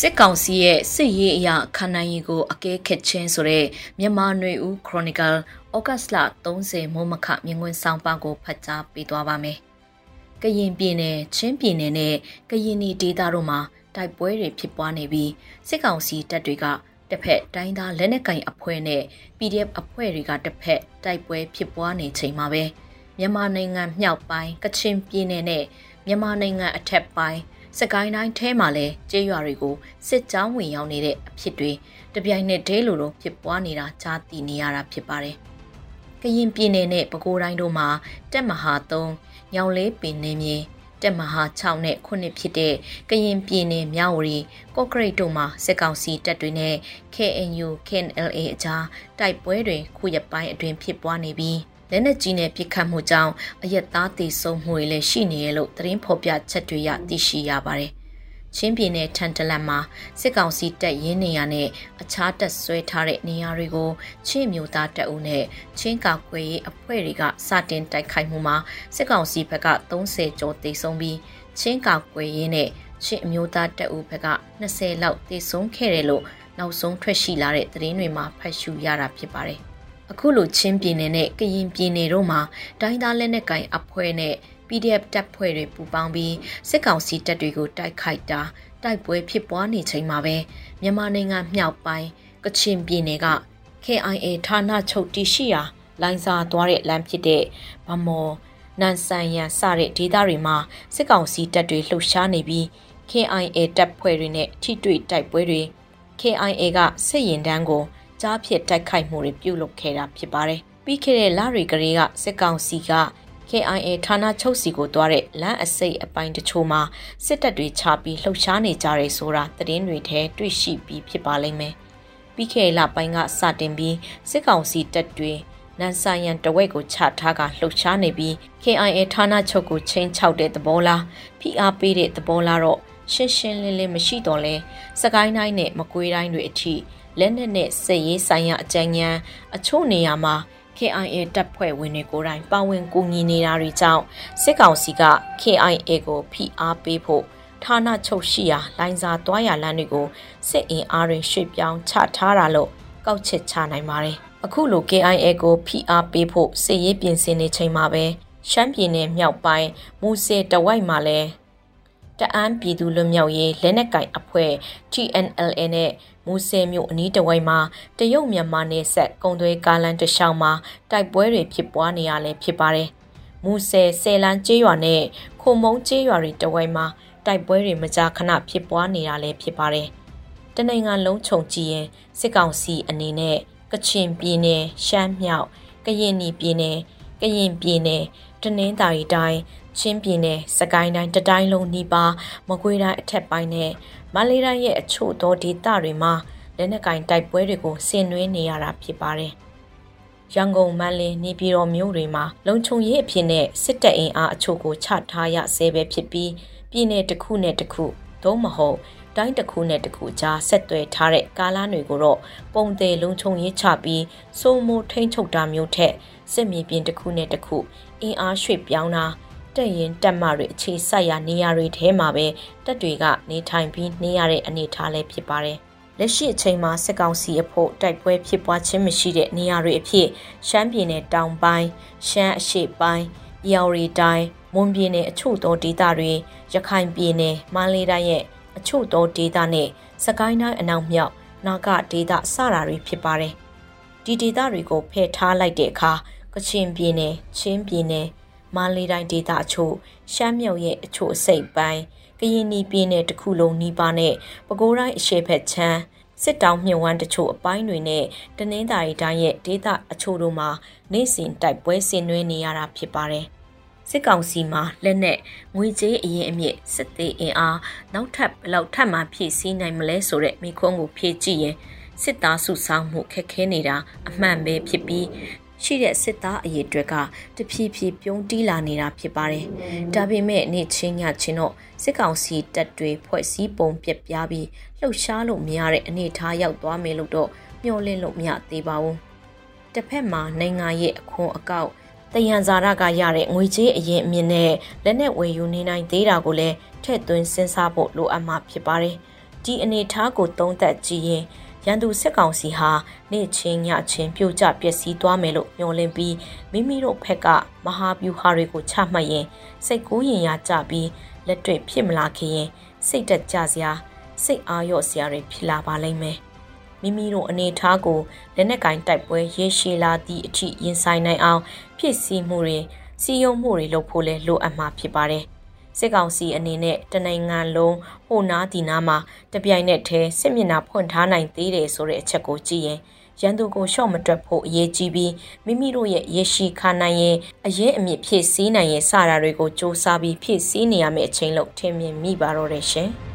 စစ်ကောင်စီရဲ့စစ်ရေးအရာခန္ဓာရင်ကိုအကဲခက်ချင်းဆိုတဲ့မြန်မာနွေဦးခရိုနီကယ်ဩဂတ်စ်လ30မိုးမခမြင်ကွင်းဆောင်ပါကိုဖတ်ကြားပေးသွားပါမယ်။ကရင်ပြည်နယ်ချင်းပြည်နယ်နဲ့ကရင်နီဒေသတို့မှာတိုက်ပွဲတွေဖြစ်ပွားနေပြီးစစ်ကောင်စီတပ်တွေကတစ်ဖက်တိုင်းသားလက်နက်ကင်အဖွဲ့နဲ့ PDF အဖွဲ့တွေကတစ်ဖက်တိုက်ပွဲဖြစ်ပွားနေချိန်မှာပဲမြန်မာနိုင်ငံမြောက်ပိုင်းကချင်ပြည်နယ်နဲ့မြန်မာနိုင်ငံအထက်ပိုင်း စကိုင်းတိုင်းထဲမှာလည်းကျေးရွာတွေကိုစစ်ကြောင်းဝင်ရောက်နေတဲ့အဖြစ်တွေတပြိုင်နက်တည်းလိုလိုဖြစ်ပွားနေတာကြားသိနေရတာဖြစ်ပါတယ်။ကရင်ပြည်နယ်နဲ့ပဲခူးတိုင်းတို့မှာတက်မဟာ3ညောင်လေးပင်နေမြေတက်မဟာ6နဲ့9ဖြစ်တဲ့ကရင်ပြည်နယ်မြဝတီကော့ကရိတ်တို့မှာစစ်ကောင်စီတပ်တွေနဲ့ KNU KNLA အကြားတိုက်ပွဲတွေခုရက်ပိုင်းအတွင်းဖြစ်ပွားနေပြီး လက်နက်ကြီးနဲ့ပစ်ခတ်မှုကြောင့်အရက်သားတေဆုံးမှုတွေလည်းရှိနေရလို့သတင်းဖော်ပြချက်တွေရသိရှိရပါတယ်။ချင်းပြည်နယ်ထန်တလန်မှာစစ်ကောင်စီတပ်ရင်းနေရနဲ့အခြားတပ်ဆွဲထားတဲ့နေရာတွေကိုချင်းမျိုးသားတပ်ဦးနဲ့ချင်းကောက်ွယ်ရေးအဖွဲ့တွေကစတင်တိုက်ခိုက်မှုမှာစစ်ကောင်စီဘက်က30ကျော်တေဆုံးပြီးချင်းကောက်ွယ်ရေးနဲ့ချင်းအမျိုးသားတပ်ဦးဘက်က20လောက်တေဆုံးခဲ့တယ်လို့နောက်ဆုံးထွက်ရှိလာတဲ့သတင်းတွေမှာဖတ်ရှုရတာဖြစ်ပါတယ်။ အခုလိုချင်းပြည်နယ်နဲ့ကရင်ပြည်နယ်တို့မှာတိုင်းသားလက်နက်ကိုင်အဖွဲ့နဲ့ PDF တပ်ဖွဲ့တွေပူးပေါင်းပြီးစစ်ကောင်စီတပ်တွေကိုတိုက်ခိုက်တာတိုက်ပွဲဖြစ်ပွားနေချိန်မှာပဲမြန်မာနိုင်ငံမြောက်ပိုင်းကချင်ပြည်နယ်က KIA ဌာနချုပ်တရှိရာလိုင်းစာသွားတဲ့လမ်းဖြစ်တဲ့ဗမော်နန်ဆန်ရန်စတဲ့ဒေသတွေမှာစစ်ကောင်စီတပ်တွေလှုပ်ရှားနေပြီး KIA တပ်ဖွဲ့တွေနဲ့ထိတွေ့တိုက်ပွဲတွေ KIA ကစစ်ရင်တန်းကို ကြားဖြစ်တိုက်ခိုက်မှုတွေပြုလုပ်ခဲ့တာဖြစ်ပါတယ်။ပြီးခဲ့တဲ့လတွေကလေးကစစ်ကောင်စီက KIA ဌာနချုပ်စီကိုသွားတဲ့လမ်းအစိပ်အပိုင်းတချို့မှာစစ်တပ်တွေချပြီးလှုပ်ရှားနေကြတယ်ဆိုတာသတင်းတွေထဲတွေ့ရှိပြီးဖြစ်ပါလိမ့်မယ်။ပြီးခဲ့တဲ့လပိုင်းကစတင်ပြီးစစ်ကောင်စီတပ်တွေနန်ဆိုင်ရန်တဝက်ကိုချထားကလှုပ်ရှားနေပြီး KIA ဌာနချုပ်ကိုချင်းချောက်တဲ့သဘောလားဖိအားပေးတဲ့သဘောလားတော့ရှင်းရှင်းလင်းလင်းမရှိတော့လဲစကိုင်းတိုင်းနဲ့မကွေးတိုင်းတွေအထိ လက်နက်နဲ့စစ်ရေးဆိုင်ရာအကြံဉာဏ်အချို့နေရာမှာ KIA တပ်ဖွဲ့ဝင်တွေကိုယ်တိုင်ပါဝင်ကူညီနေတာတွေကြောင့်စစ်ကောင်စီက KIA ကိုဖိအားပေးဖို့ဌာနချုပ်ရှိရာလိုင်းစာသွားရလမ်းတွေကိုစစ်အင်အားတွေရွှေ့ပြောင်းချထားတာလို့ကောက်ချက်ချနိုင်ပါတယ်။အခုလို KIA ကိုဖိအားပေးဖို့စစ်ရေးပြင်ဆင်နေချိန်မှာပဲရှမ်းပြည်နယ်မြောက်ပိုင်းမူဆယ်တဝိုက်မှာလဲ တအန်းပြည်သူလွတ်မြောက်ရေးလက်နက်ကင်အဖွဲ့ TNLA နဲ့မူဆယ်မြို့အနီးတစ်ဝိုက်မှာတရုတ်မြန်မာနယ်စပ်ကုံသွဲကားလမ်းတစ်လျှောက်မှာတိုက်ပွဲတွေဖြစ်ပွားနေရလဲဖြစ်ပါတယ်။မူဆယ်ဆယ်လန်းကျေးရွာနဲ့ခုံမုံကျေးရွာတွေတစ်ဝိုက်မှာတိုက်ပွဲတွေမကြာခဏဖြစ်ပွားနေတာလဲဖြစ်ပါတယ်။တနိုင်ငံလုံးခြုံကြည့်ရင်စစ်ကောင်စီအနေနဲ့ကချင်ပြည်နယ်ရှမ်းမြောက်ကရင်ပြည်နယ်ကရင်ပြည်နယ် တနင်္သာရီတိုင်းချင်းပြည်နယ်စကိုင်းတိုင်းတတိုင်းလုံးနီးပါးမကွေးတိုင်းအထက်ပိုင်းနဲ့မန္တလေးတိုင်းရဲ့အချို့သောဒေသတွေမှာလက်နက်ကင်တိုက်ပွဲတွေကိုဆင်နွှဲနေရတာဖြစ်ပါတယ်။ရန်ကုန်မန္တလေးနေပြည်တော်မြို့တွေမှာလုံခြုံရေးအဖြစ်နဲ့စစ်တပ်အင်အားအချို့ကိုချထားရဆဲပဲဖြစ်ပြီးပြည်내တစ်ခုနဲ့တစ်ခုသို့မဟုတ် တိုင်းတစ်ခုနဲ့တစ်ခုကြားဆက်သွယ်ထားတဲ့ကားလမ်းတွေကိုတော့ပုံသေးလုံခြုံရေးချပြီးစိုးမိုးထိန်းချုပ်တာမျိုးထက်စစ်မြေပြင်တစ်ခုနဲ့တစ်ခုအင်အားရွှေ့ပြောင်းတာတက်ရင်တက်မတွေအခြေစိုက်ရာနေရာတွေထဲမှာပဲတက်တွေကနေထိုင်ပြီးနေရတဲ့အနေအထားလည်းဖြစ်ပါတယ်။လက်ရှိအချိန်မှာစစ်ကောင်စီအဖို့တိုက်ပွဲဖြစ်ပွားခြင်းမရှိတဲ့နေရာတွေအဖြစ်ရှမ်းပြည်နယ်တောင်ပိုင်းရှမ်းအရှေ့ပိုင်း၊ရော်ရီတိုင်းမွန်ပြည်နယ်အချို့သောဒေသတွေရခိုင်ပြည်နယ်မန္တလေးတိုင်းရဲ့ အချို့သောဒေသနဲ့စကိုင်းတိုင်းအနောက်မြောက်နာဂဒေသစတာတွေဖြစ်ပါတယ်။ဒီဒေသတွေကိုဖယ်ထားလိုက်တဲ့အခါကချင်ပြည်နယ်ချင်းပြည်နယ်မန္တလေးတိုင်းဒေသအချို့ရှမ်းမြောက်ရဲ့အချို့အစိတ်ပိုင်းကရင်နီပြည်နယ်တစ်ခုလုံးနီးပါးနဲ့ပဲခူးတိုင်းအရှေ့ဘက်ခြမ်းစစ်တောင်းမြဝန်းတချို့အပိုင်းတွေနဲ့တနင်္သာရီတိုင်းရဲ့ဒေသအချို့တို့မှာနေစဉ်တိုက်ပွဲဆင်နွှဲနေရတာဖြစ်ပါတယ်။ စစ်ကောင်စီမှာလက်နက်ငွေကြေးအရင်အမြင့်စစ်သေးအင်အားနောက်ထပ်ဘလောက်ထပ်မှဖြည့်ဆည်းနိုင်မလဲဆိုတဲ့မိခွန်းကိုဖြည့်ကြည့်ရင်စစ်သားစုဆောင်မှုခက်ခဲနေတာအမှန်ပဲဖြစ်ပြီးရှိတဲ့စစ်သားအရေးအတွက်ကတဖြည်းဖြည်းပြုံးတီးလာနေတာဖြစ်ပါတယ်။ဒါပေမဲ့နေ့ချင်းညချင်းတော့စစ်ကောင်စီတပ်တွေဖွဲ့စည်းပုံပြက်ပြားပြီးလှုပ်ရှားလို့မရတဲ့အနေအထားရောက်သွားမယ်လို့တော့မျှော်လင့်လို့မရသေးပါဘူး။တစ်ဖက်မှာနိုင်ငံရဲ့အခွန်အကောက် တယံဇာရကရတဲ့ငွေကြေးအရင်အမြင့်နဲ့လက်နက်ဝယ်ယူနေနိုင်သေးတာကိုလည်းထည့်သွင်းစဉ်းစားဖို့လိုအပ်မှာဖြစ်ပါတယ်။ဒီအနေထားကိုသုံးသပ်ကြည့်ရင်ရန်သူစစ်ကောင်စီဟာနေ့ချင်းညချင်းပြိုကျပျက်စီးသွားမယ်လို့မျှော်လင့်ပြီးမိမိတို့ဘက်ကမဟာဗျူဟာတွေကိုချမှတ်ရင်စိတ်ကူးရင်ရကြပြီးလက်တွေ့ဖြစ်မလာခင်ရင်စိတ်တက်ကြစရာစိတ်အားလျော့စရာတွေဖြစ်လာပါလိမ့်မယ် မိမိတို့အနေထားကိုလက်နက်ကင်တိုက်ပွဲရေရှည်လာသည့်အထိရင်ဆိုင်နိုင်အောင်ဖြစ်စည်းမှုတွေစီယုံမှုတွေလုပ်ဖို့လဲလိုအပ်မှာဖြစ်ပါတယ်စစ်ကောင်စီအနေနဲ့တနိုင်ငံလုံးဟိုနားဒီနားမှာတပြိုင်နက်တည်းစစ်မျက်နှာဖွင့်ထားနိုင်သေးတယ်ဆိုတဲ့အချက်ကိုကြည့်ရင်ရန်သူကိုရှော့မတွက်ဖို့အရေးကြီးပြီးမိမိတို့ရဲ့ရရှိခါနိုင်ရင်အရင်အမြင့်ဖြစ်စည်းနိုင်ရင်စတာတွေကိုစ조사ပြီးဖြစ်စည်းနေရမယ့်အချိန်လို့ထင်မြင်မိပါတော့တယ်ရှင်။